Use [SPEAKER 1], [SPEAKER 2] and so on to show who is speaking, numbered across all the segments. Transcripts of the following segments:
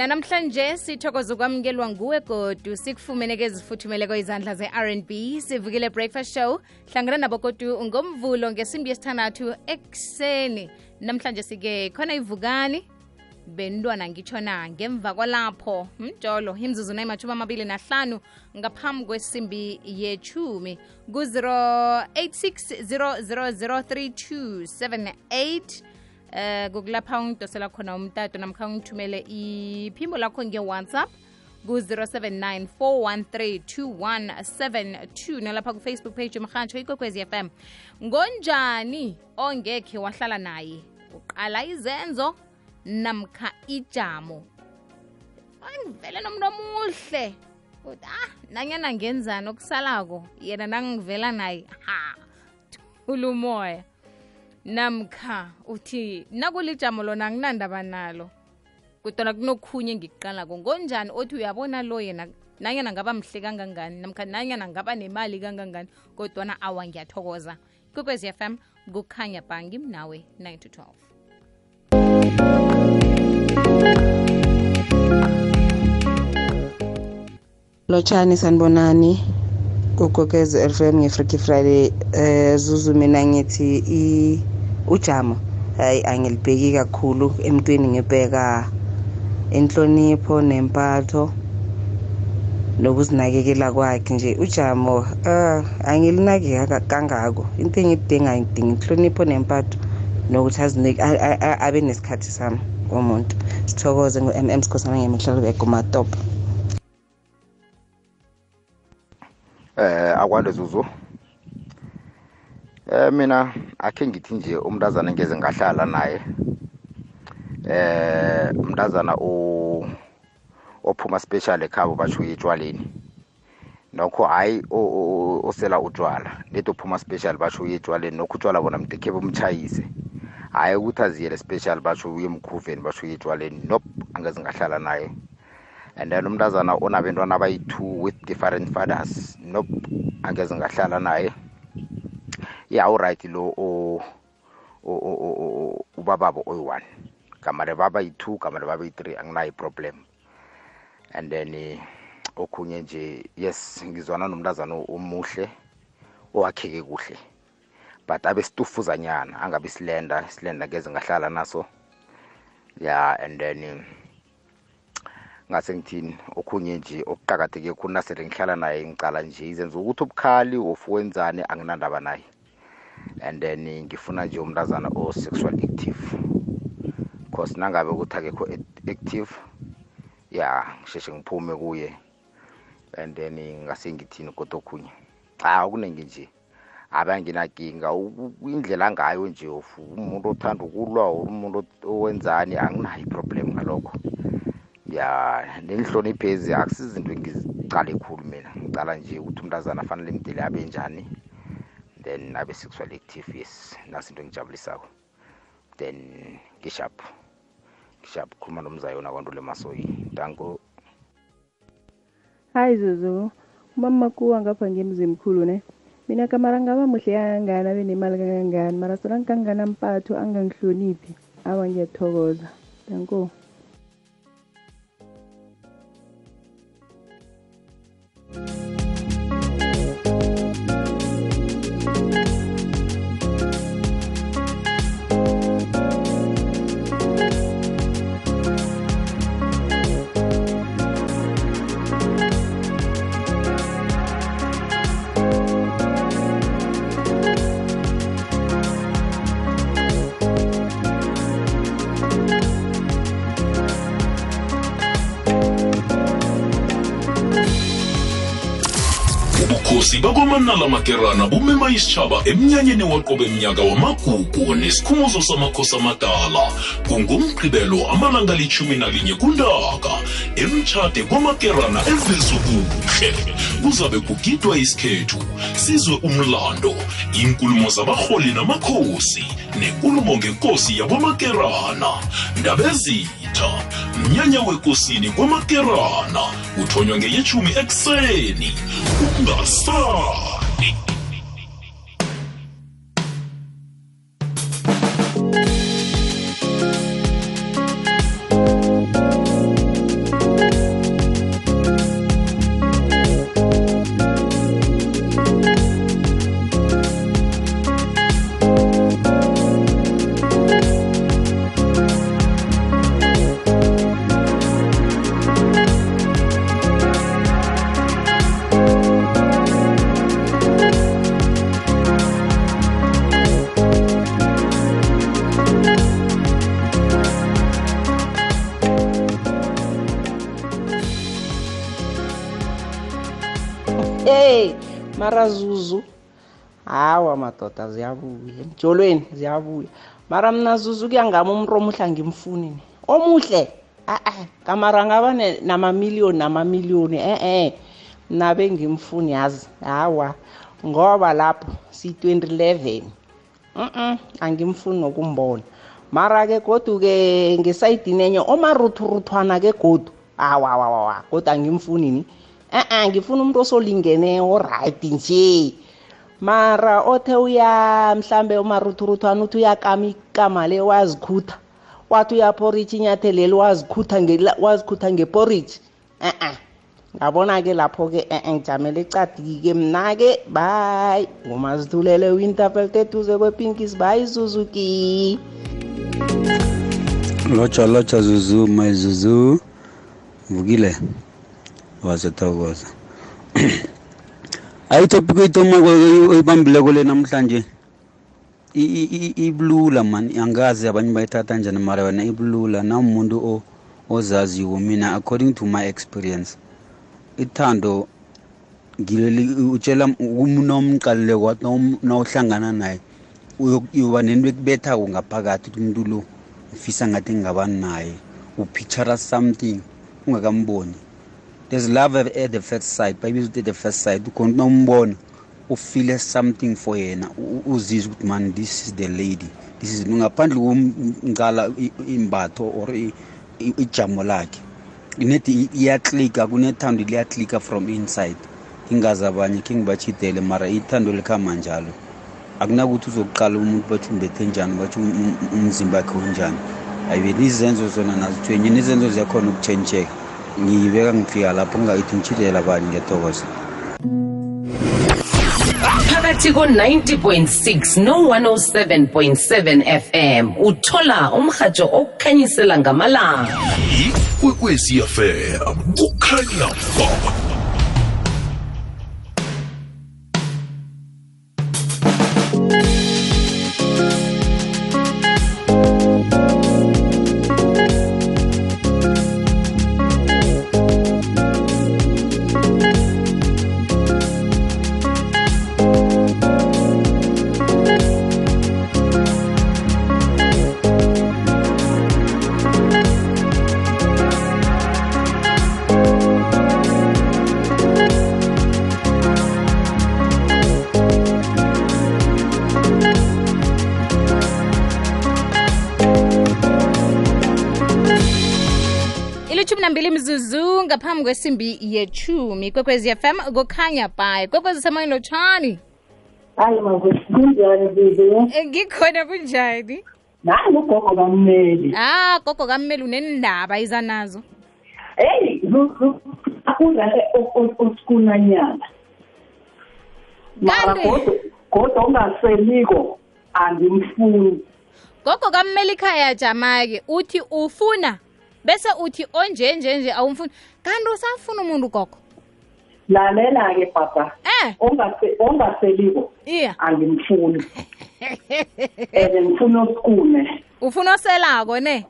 [SPEAKER 1] nanamhlanje sithokoza ukwamukelwa nguwe godu. Sikufumeneke ezifuthumeleko izandla ze-r&b sivukile breakfast show. Hlangana nabo godu ngomvulo ngesimbi yesithandathu ekuseni. Namhlanje sike khona ivukani. Bentwana ngitshona ngemva kwalapho mjolo imzuzu nayimathumi amabili nahlanu ngaphambi kwesimbi yechumi ku-086 0003278 eh kukulapha ungidosela khona umtato namkha ungithumele iphimbo lakho nge-whatsapp ku-079 413 nalapha kufacebook page yomhatsho ikwekwezi fm ngonjani ongekhe wahlala naye? Uqala izenzo namkha ijamo. Angivele nomuntu omuhle. Uthi ah nanyana ngenzani okusalako? Yena nangivela naye ha thula umoya namkha uthi nakulijamo lona anginandaba nalo. Kodwana kunokhunye ngikuqalako. Ngonjani othi uyabona lo yena nanyana ngaba mhle kangangani namkha nanyana ngaba nemali kangangani kodwana awa ngiyathokoza. F fm kukhanya bhangi mnawe 9 to 12
[SPEAKER 2] lotshani sanibonani kugokwez FM nge-Freaky Friday eh Zuzu mina ngithi ujamo hayi angilibheki kakhulu emntwini ngibheka inhlonipho nempatho nokuzinakekela kwakhe nje. Ujamo uh, angilinaki kangako. Into engidinga ngidinga inhlonipho nempatho nokuthi abe nesikhathi sami umuntu sithokoze ngo-mm sikhosana ngemihlalo begumatopa
[SPEAKER 3] eh akwande zuzu. Eh mina akhe ngithi nje umntazana ngeze ngahlala naye. Eh umntazana o ophuma special ekhabo basho etshwaleni nokho hayi osela utshwala leto phuma special basho etshwaleni nokho utshwala bona mdekhe bomchayise hayi ukuthi aziyele special basho uye emkhuveni basho etshwaleni nope angeze ngahlala naye. And then umntazana onabantwana abayi-two with different fathers. Nope angeze ngahlala naye. Ya uright lo ubababo oyi-one. Gamare babayi-two gamare babayi-three anginayo iproblem. And then okhunye nje yes ngizwana nomntazana omuhle owakheke kuhle. But abe situfuzanyana angabe isilenda isilenda ngeze ngahlala naso. Ya and then ngase ngithini okhunye nje okuqakatheke khulu nasele ngihlala naye ngicala nje izenza ukuthi ubukhali ofuwenzani anginandaba naye. And then ngifuna nje umntazana o-sexual active. Cause nangabe ukuthi akekho active ya ngisheshe ngiphume kuye. And then ngase ngithini kodwa okhunye? Cha kuningi nje abanginakinga indlela angayo nje umuntu othanda ukulwa umuntu owenzani anginayo iproblem ngalokho. Ya nenhloniphezi akusizinto engizicale khulu mina. Ngicala nje ukuthi umntazana afanele mdele abe njani. Then abe sexual active yes nasinto engijabulisako. Then ngishap ngishap khuluma nomzayona le masoyi. Danko
[SPEAKER 4] hayi zuzu. Umamakuwa ngapha ngemzimkhulu ne? Mina kamara ngaba muhle kangangani? Abe nemali kangangani? Mara sona ngikangana mpatho angangihloniphi? Awa ngiyathokoza. Danko
[SPEAKER 5] ubukhosi bakwamanala makerana bumema isitshaba emnyanyeni waqobe mnyaka wamagugu nesikhumuzo samakhosi amadala kungumgqibelo amalanga lichumi nalinye kuntaka emtshade kwamakerana evezukuhle kuzabe kugidwa isikhethu sizwe umlando inkulumo zabarholi namakhosi nenkulumo ngenkosi yakwamakerana ndabezitha mnyanya wekosini kwamakerana uthonywa ngeyetshumi ekuseni ungasaa
[SPEAKER 2] mara zuzu. Hawa madoda ziyabuya emjolweni ziyabuya mara mna zuzu kuyangami umuntu omuhle angimfuni ni. Omuhle? A-a kamara ngaba ne- namamiliyoni namamiliyoni e-e. Mna bengimfuni yazi hawa. Ngoba lapho siyi-2011 mm angimfuni nokumbona. Mara-ke godu-ke ngesayidini enye omaruthuruthwana ke godu awawawawa kodwa angimfuni ni. E-e ngifuna umuntu osolingene oright nje. Mara othe uya mhlambe umaruthuruthwana uthi uyakama ikama le wazikhutha. Wathi uyaporitsha inyatheleli wazikhutha ngela- wazikhutha ngeporitsha e-e ngabona-ke lapho-ke e-e ngijamele ecadi-ke. Mna-ke bayi ngumazithulele winterfelt eduze kwepinkis bayi zuzuki.
[SPEAKER 6] Lotsha lotsha zuzu mayizuzu vukile? Wasethokoza ayitopic oyitoma oyibambileko le namhlanje. I- i- i- ibulula man angazi abanye bayithatha njani mara wena ibulula. Nawumuntu o- ozaziwo mina according to my experience ithando ngileli utshela umuntu omqalileko wathi nawum- nawuhlangana naye uyo- uyoba nento ekubethako ngaphakathi ukuthi umuntu lo ufisa ngathi ngingaba naye. Upictura something ungakamboni there's love at at the first sight. Bayibiza ukuthi at the first sight. Ukhona ukuthi nawumbona ufile something for yena. U- u- uzizwe ukuthi man this is the lady. This is ngaphandle komqala imbatho or i- i- ijamo lakhe. Inethi iyaklika kunethando liyaklika from inside. Ingazi abanye khe ngibachidele mara ithando likhamba njalo. Akunakuthi uzokuqala umuntu bathi umbethe njani? Bathi um- um- umzimba wakhe unjani? Ayibeni izenzo zona nazithwenye nezenzo ziyakhona ukutshentsheka. Ngiyibeka ngifika lapho ngingayithi ngitshidele bani ngiyathokoza.
[SPEAKER 7] Phakathi ko-90.6 no-107.7 fm uthola umhatsho okukhanyisela ngamalanga.
[SPEAKER 5] Ikwekwezi fm kukhanya ba
[SPEAKER 1] ilithumi nambili mzuzu ngaphambi kwesimbi yechumi kwekwezi fm kukhanya bhayi kwekwezi semoyeni lotshani
[SPEAKER 8] hayi kunjani bibi
[SPEAKER 1] Eh, ngikhona kunjani
[SPEAKER 8] nayi ugogo kammeli
[SPEAKER 1] ah gogo kammeli unendaba iza nazo
[SPEAKER 8] eyi akudlale osikunanyana mara kodwa ungaseliko angimfuni
[SPEAKER 1] gogo kammeli khaya jamake uthi ufuna bese uthi onje nje nje awumfuni. Kanti usafuna umuntu gogo
[SPEAKER 8] lalela-ke baba
[SPEAKER 1] eh.
[SPEAKER 8] Ongase- ongaseliko
[SPEAKER 1] iya.
[SPEAKER 8] angimfuni. And ngifuna osikune
[SPEAKER 1] ufuna oselako ne?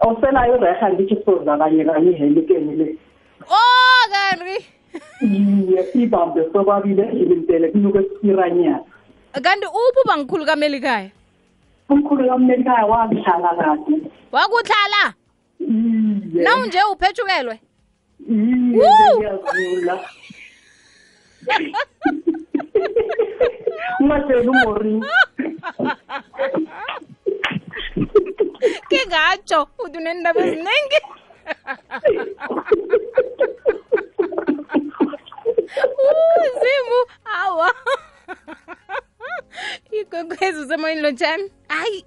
[SPEAKER 8] Oselayo reha ngithi soza kanye kanye ihelikeni le.
[SPEAKER 1] Oh kanti.
[SPEAKER 8] Iye ibambe sobabili endlelintele kunuke siranyana.
[SPEAKER 1] Kanti uphi ubangikhulu kameli khaya
[SPEAKER 8] umkhulu kamnekhaya wangihlala kahle
[SPEAKER 1] wakuhlala
[SPEAKER 8] iye.
[SPEAKER 1] Nawunje uphethukelwe
[SPEAKER 8] iye ngiyakula ungatsheli umorini
[SPEAKER 1] ke ngatsho eziningi uzimu awa. Igogwezi usemoyeni lotshani hayi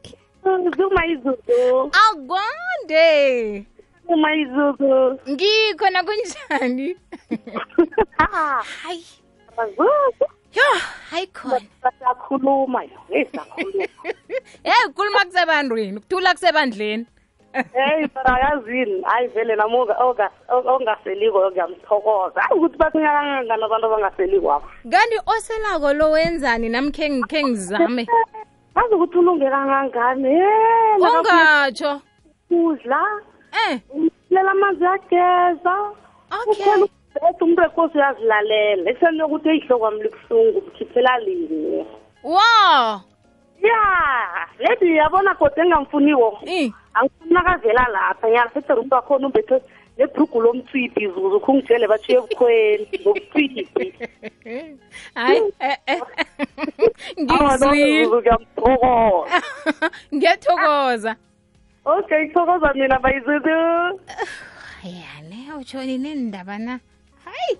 [SPEAKER 1] zumayizulu akwa
[SPEAKER 9] zumayizuzu
[SPEAKER 1] akwande
[SPEAKER 9] zumayizuzu
[SPEAKER 1] ngikhona kunjani hayi.
[SPEAKER 9] Abazuzu
[SPEAKER 1] yo hayi khona.
[SPEAKER 9] Sakhuluma hey sakhuluma.
[SPEAKER 1] Hey kukhuluma kusebantwini ukuthula kusebandleni.
[SPEAKER 9] Hey bara yazini hayi vele nami onga- onga- ongaseliko ngiyamthokoza. Hayi ukuthi bathunya kangangani abantu abangaseliko apha
[SPEAKER 1] kanti oselako lo wenzani nami khe ngi- khe ngizame?
[SPEAKER 9] Azi ukuthi ulunge kangangani
[SPEAKER 1] ungatsho
[SPEAKER 9] kudla
[SPEAKER 1] eh
[SPEAKER 9] lela amanzi ageza
[SPEAKER 1] okay
[SPEAKER 9] ethi umuntu wekosi uyazilalela ekuseni lokuthi eyihloko wami libuhlungu mkhiphela linye
[SPEAKER 1] wo
[SPEAKER 9] ya ledi yabona kodwa engangifuniwo
[SPEAKER 1] Eh.
[SPEAKER 9] angifuni nakavela lapha sethi umuntu wakhona umbethe nebhrugu lomtswidi zuzu khungitshele bathiye ebukhweni ngobutswidi
[SPEAKER 1] hayi
[SPEAKER 9] ngiyamthokoza
[SPEAKER 1] ngiyathokoza
[SPEAKER 9] okay thokoza mina bayizuzu
[SPEAKER 1] yane utshoni nendaba na hayi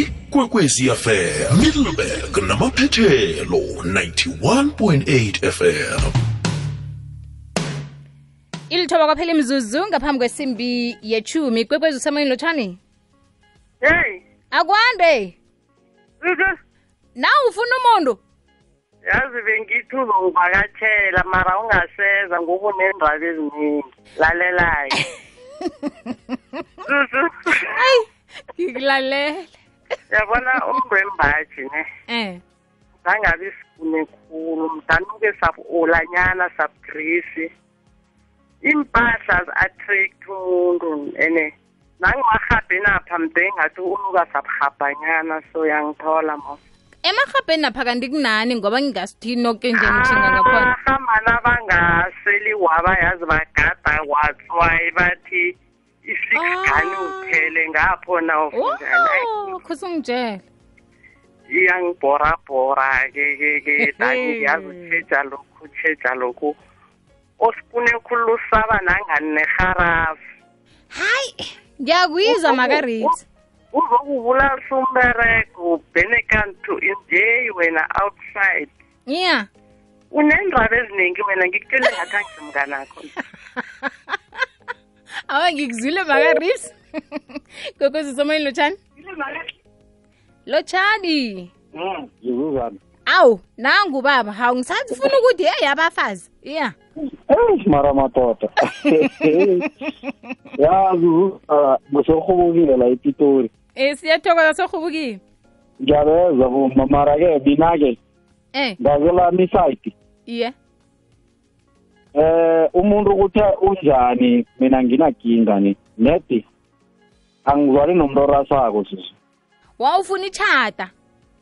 [SPEAKER 5] ikwekwezi fm middleburg namaphethelo 91.8 fm
[SPEAKER 1] ilithoba kwaphela imzuzu ngaphambi kwesimbi yechumi kwekwezi usemoyeni lotshani
[SPEAKER 9] hey!
[SPEAKER 1] Akwande! Na ufuna umuntu
[SPEAKER 9] yazi bengithi uzongivakatshela mara ungaseza ngoba uneendaba eziningi. Lalelayo zuzu
[SPEAKER 1] hayi ngikulalele.
[SPEAKER 9] Yabona umuntu wembaji ne?
[SPEAKER 1] Eh.
[SPEAKER 9] Zangabi sifune khulu mdanuke sabu-olanyana sabugrisi iimpahla zi-attract umuntu ene. Nangimarhabhenapha mde ngathi unuka sabuhabhanyana so yangithola mos.
[SPEAKER 1] Emarhabheni napha kanti kunani? Ngoba ngingasithini noke nje ngithinga ngakhona.
[SPEAKER 9] Bangaseli waba yazi bagada watswayi bathi i-six gani uphele ngapho na ufunjani
[SPEAKER 1] oh
[SPEAKER 9] iyangibhorabhora ke ke ke dani yazi utsheja lokhu utshetsha lokhu. Osifune khulu usaba nangani neharafu
[SPEAKER 1] hayi ngiyakuyizwa makariti
[SPEAKER 9] uzokubulalisa sumbereko ubhene kanti nje wena outside.
[SPEAKER 1] Ya
[SPEAKER 9] uneendaba eziningi wena ngikutshele ngathi angizimnganakho
[SPEAKER 1] awa ngikuzwile makariti kwekwezi usemoyeni lotshani? Lotshani. Awu nangu baba hawu ngisafuna ukuthi hey abafazi. Iya
[SPEAKER 10] eyi mara madoda. Yazi ngusorhubukile la epitori
[SPEAKER 1] um siyathokoza sorhubukile
[SPEAKER 10] ngiyabeza buma mara-ke mina-ke
[SPEAKER 1] eh
[SPEAKER 10] ngakelami isayidi
[SPEAKER 1] iye.
[SPEAKER 10] Eh umuntu ukuthi unjani? Mina nginakinga ni. Nedi angizwani nomuntu orasako zuzu.
[SPEAKER 1] Wawufuna itshata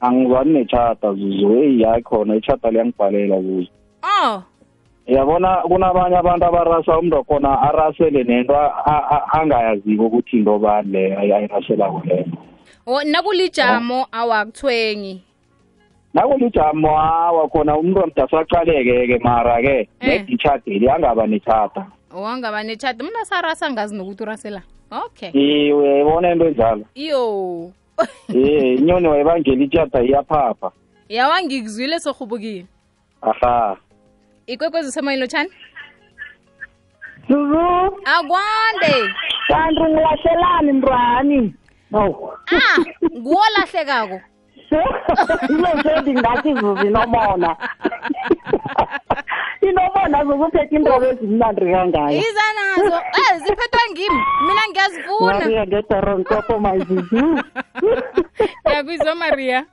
[SPEAKER 10] angizwani netshata zuzu. Eyi hayi khona itshata liyangibhalela zuzu.
[SPEAKER 1] Oh.
[SPEAKER 10] Yabona kunabanye abantu abarasa umuntu wakhona arasele nento angayaziko ukuthi into bani leyo ayiraselako leyo
[SPEAKER 1] o nakulijamo awakuthwengi
[SPEAKER 10] nakulijamo hawa khona umuntu amdasaqaleke-ke mara-ke
[SPEAKER 1] neditshadeli
[SPEAKER 10] nedi itshadeli angaba netshata
[SPEAKER 1] wangaba netshata umuntu asarasa angazi nokuthi urasela. Okay.
[SPEAKER 10] Iwe yibona into enjalo?
[SPEAKER 1] Iyo.
[SPEAKER 10] Ye inyoni wayibangela itshata iyaphapha.
[SPEAKER 1] Yawa ngikuzwile sorhubukile.
[SPEAKER 10] Aha
[SPEAKER 1] ikwekwezi usemoyeni lotshani
[SPEAKER 8] zuzu.
[SPEAKER 1] Akwande.
[SPEAKER 8] Kanti ngilahlelalani mntwani. Awu
[SPEAKER 1] ah nguwo lahlekako
[SPEAKER 8] ilosendi ngathi zuzu inomona inomona zokuphetha iintobo ezimnandi kangayo
[SPEAKER 1] iza nazo. Eh ziphethwa ngimi. Mina ngiyazifuna.
[SPEAKER 8] Maria ngetoronkopo mazuzu
[SPEAKER 1] ngiyakuyizwa maria.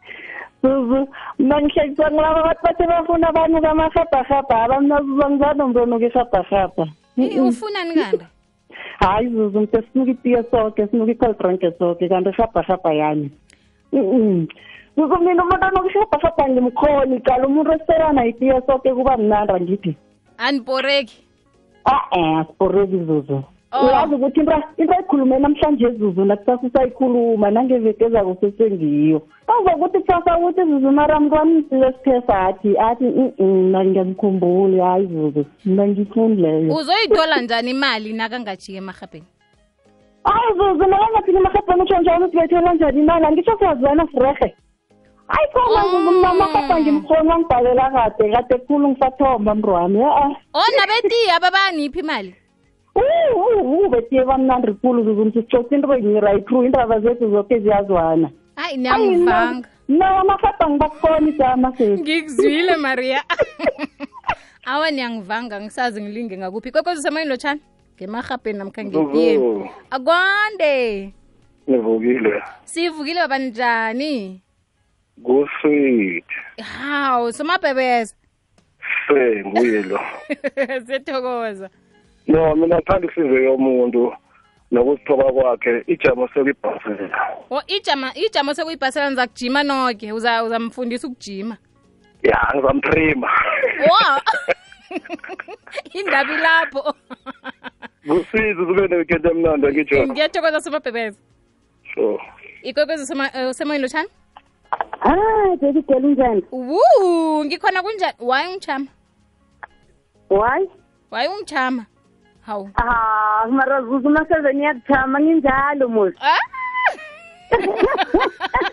[SPEAKER 8] Zuzu mna ngihlekisa ngilaba abantu bathe bafuna abantu kamarhabharhabha abamnazuza ngizanomntonuka irhabharhabha
[SPEAKER 1] Eh, ufunani kanti?
[SPEAKER 8] Hayi zuzu mnte sinuka itiye soke sinuka icoldranke soke kanti irhabharhabha yani Mm-mm. zuzu mina umuntu anuka irhabharhabha ngimkhoni. Qala umuntu esiselana itiye soke kuba mnandi angithi.
[SPEAKER 1] Aniporeki
[SPEAKER 8] a-e asiporeki zuzu.
[SPEAKER 1] Oh.
[SPEAKER 8] Uyazi ukuthi into into ayikhulume namhlanje zuzu nakusasa usayikhuluma nangeveke ezako sesengiyo. Ukuthi kusasa ukuthi zuzu mara mntwana isile athi athi "Mm-mm, mna ngiyamkhumbuli hayi zuzu mna ngifuni leyo
[SPEAKER 1] uzoyitola njani imali nakangajiki emarhabheni?
[SPEAKER 8] Hayi zuzu nakangathini emarhabheni utsho njani ukuthi bethela njani imali angitsho siyazwana sirehe hayi khona zuzu mna amarhabha ngimkhoni wangibhalela kade kade khulu ngisathomba mntu wami e-a
[SPEAKER 1] o nabetiya babaniphi imali
[SPEAKER 8] betiye bamnandi kulu zuzu. Sicoca into true iindaba zethu zoke ziyazwana.
[SPEAKER 1] Hayi niyangivanga.
[SPEAKER 8] Nawo amafata ngibakhoni jama sesi
[SPEAKER 1] ngikuzwile maria. Awa niyangivanga ngisazi ngilinge ngakuphi. Kwekwezi usemoyeni lotshani? Ngemarhabheni namkha akwande.
[SPEAKER 10] Nivukile.
[SPEAKER 1] Sivukile baba njani?
[SPEAKER 10] Kusweet.
[SPEAKER 1] Hawu somabhebeza
[SPEAKER 10] se nguye lo
[SPEAKER 1] siyathokoza
[SPEAKER 10] no mina ngithanda ihliziyo yomuntu
[SPEAKER 11] nokuzithoba kwakhe. Ijamo sekuyibhasela.
[SPEAKER 1] O ijama ijamo sekuyibhasela niza kujima noke. Uza uzamfundisa ukujima?
[SPEAKER 11] Ya ngizamtrima
[SPEAKER 1] wa indabi lapho.
[SPEAKER 11] Kusizi kube neweekend emnandi angitsho
[SPEAKER 1] ngiyathokoza somabhebeza
[SPEAKER 11] so.
[SPEAKER 1] Ikwekwezi usemoyini eh, lotshani
[SPEAKER 12] hayi girl unjani?
[SPEAKER 1] Wu ngikhona kunjani? Waye ungijama
[SPEAKER 12] why?
[SPEAKER 1] Waye ungijama hawu
[SPEAKER 12] ah mara zuzu maseveni yakujama nginjalo musi
[SPEAKER 1] Ah!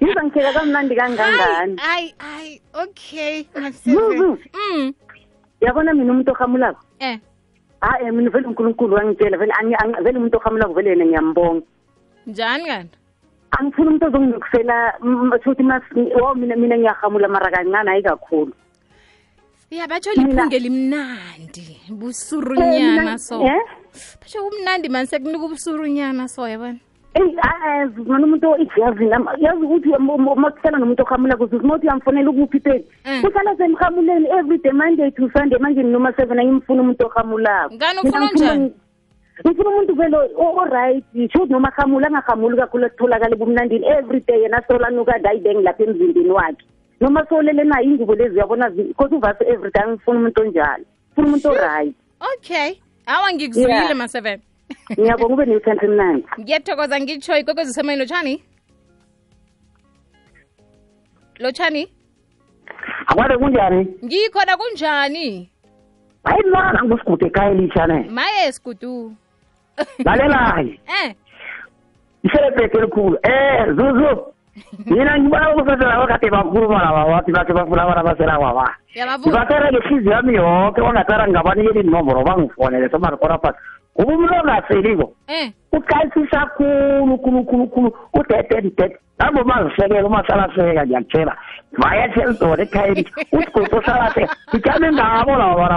[SPEAKER 12] yiza ngipheka kamnandi kangangani
[SPEAKER 1] Ay, ay, okay.
[SPEAKER 12] Zuzu.
[SPEAKER 1] Mm.
[SPEAKER 12] yabona mina umuntu ohamulako
[SPEAKER 1] Eh.
[SPEAKER 12] hayi mina vele unkulunkulu wangitshela vele angi- angi- vele umuntu ohamulako vele yena ngiyambonga
[SPEAKER 1] Njani kanti?
[SPEAKER 12] angifuni umuntu ozonginukusela futhi o mina mina ngiyahamula mara kancane hayi kakhulu
[SPEAKER 1] Ya batsho liphunge limnandi. Busurunyana so.
[SPEAKER 12] Eh?
[SPEAKER 1] Batsho umnandi man sekunika ubusurunyana so yabona.
[SPEAKER 12] eyi azi mana umuntu ijazi yazi ukuthi makuhlala nomuntu ohamulako zuzu uma uthi uyamfonela ukuphi ipeki
[SPEAKER 1] Mm.
[SPEAKER 12] uhlala semhamuleni everyday monday to sunday manje nginoma seven angimfuna umuntu ohamulako
[SPEAKER 1] Ngani ufuna
[SPEAKER 12] Mina ngifuna-
[SPEAKER 1] njani?
[SPEAKER 12] ngifuna umuntu vele o-right sho ukuthi noma ahamula angahamuli kakhulu atholakale bumnandini everyday yena solanuka dayideng lapha emzimbeni wakhe noma solele na ingubo lezi uyabona cause kodwa every time ufuna umuntu onjalo ufuna umuntu o-right
[SPEAKER 1] Okay. Awa ngikuzwile
[SPEAKER 12] Yeah.
[SPEAKER 1] ma seven.
[SPEAKER 12] ngiyabonga ube ne-weekend emnandi
[SPEAKER 1] Ngiyathokoza ngitsho ikwekwezi usemoyeni lotshani? Lotshani?
[SPEAKER 13] akwade kunjani
[SPEAKER 1] Ngikhona kunjani?
[SPEAKER 13] hayi mna ngusigude ekhaya elitshane
[SPEAKER 1] Maye sigudu
[SPEAKER 13] lalelayi
[SPEAKER 1] Eh.
[SPEAKER 13] iselebhede elikhulu eh zuzu mina ngibona ukusasela bakade bakhulu balaba bathi bakhe bafuna abantu abasela kwaba ngibakareke ihliziyo yami yonke ongatara ngingabanikela inomboro bangifonele somarikorapas eh. uba umntu ongaseliko uqalisisa khulu khulukhulukhulu udededidede nanbo mazisekela umasalaseka ngiyakutshela vayeseldon ekhayeni usigoto salaseka ngijame ngabo laba bana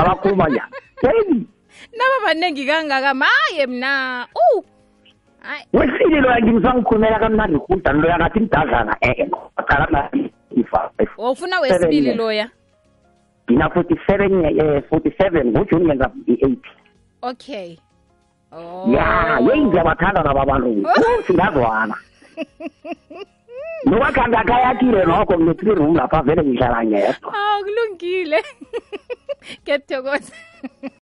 [SPEAKER 13] abakhuluma njani
[SPEAKER 1] naba baningi kangaka maye mna uh
[SPEAKER 13] Wesile loya ngimzwa ngikhulumela kamnandi khudani loya ngathi mdazana ee
[SPEAKER 1] Ufuna wesibili loya.
[SPEAKER 13] ngina forty seven forty seven ngojuni ngenza i-8
[SPEAKER 1] Okay. Oh.
[SPEAKER 13] ya yeyi ngiyabathanda naba bantu singazwana nobakhanda akayakile nokho ngine-three room lapha vele ngihlala ngedwa
[SPEAKER 1] aw kulungile. Ngiyathokoza.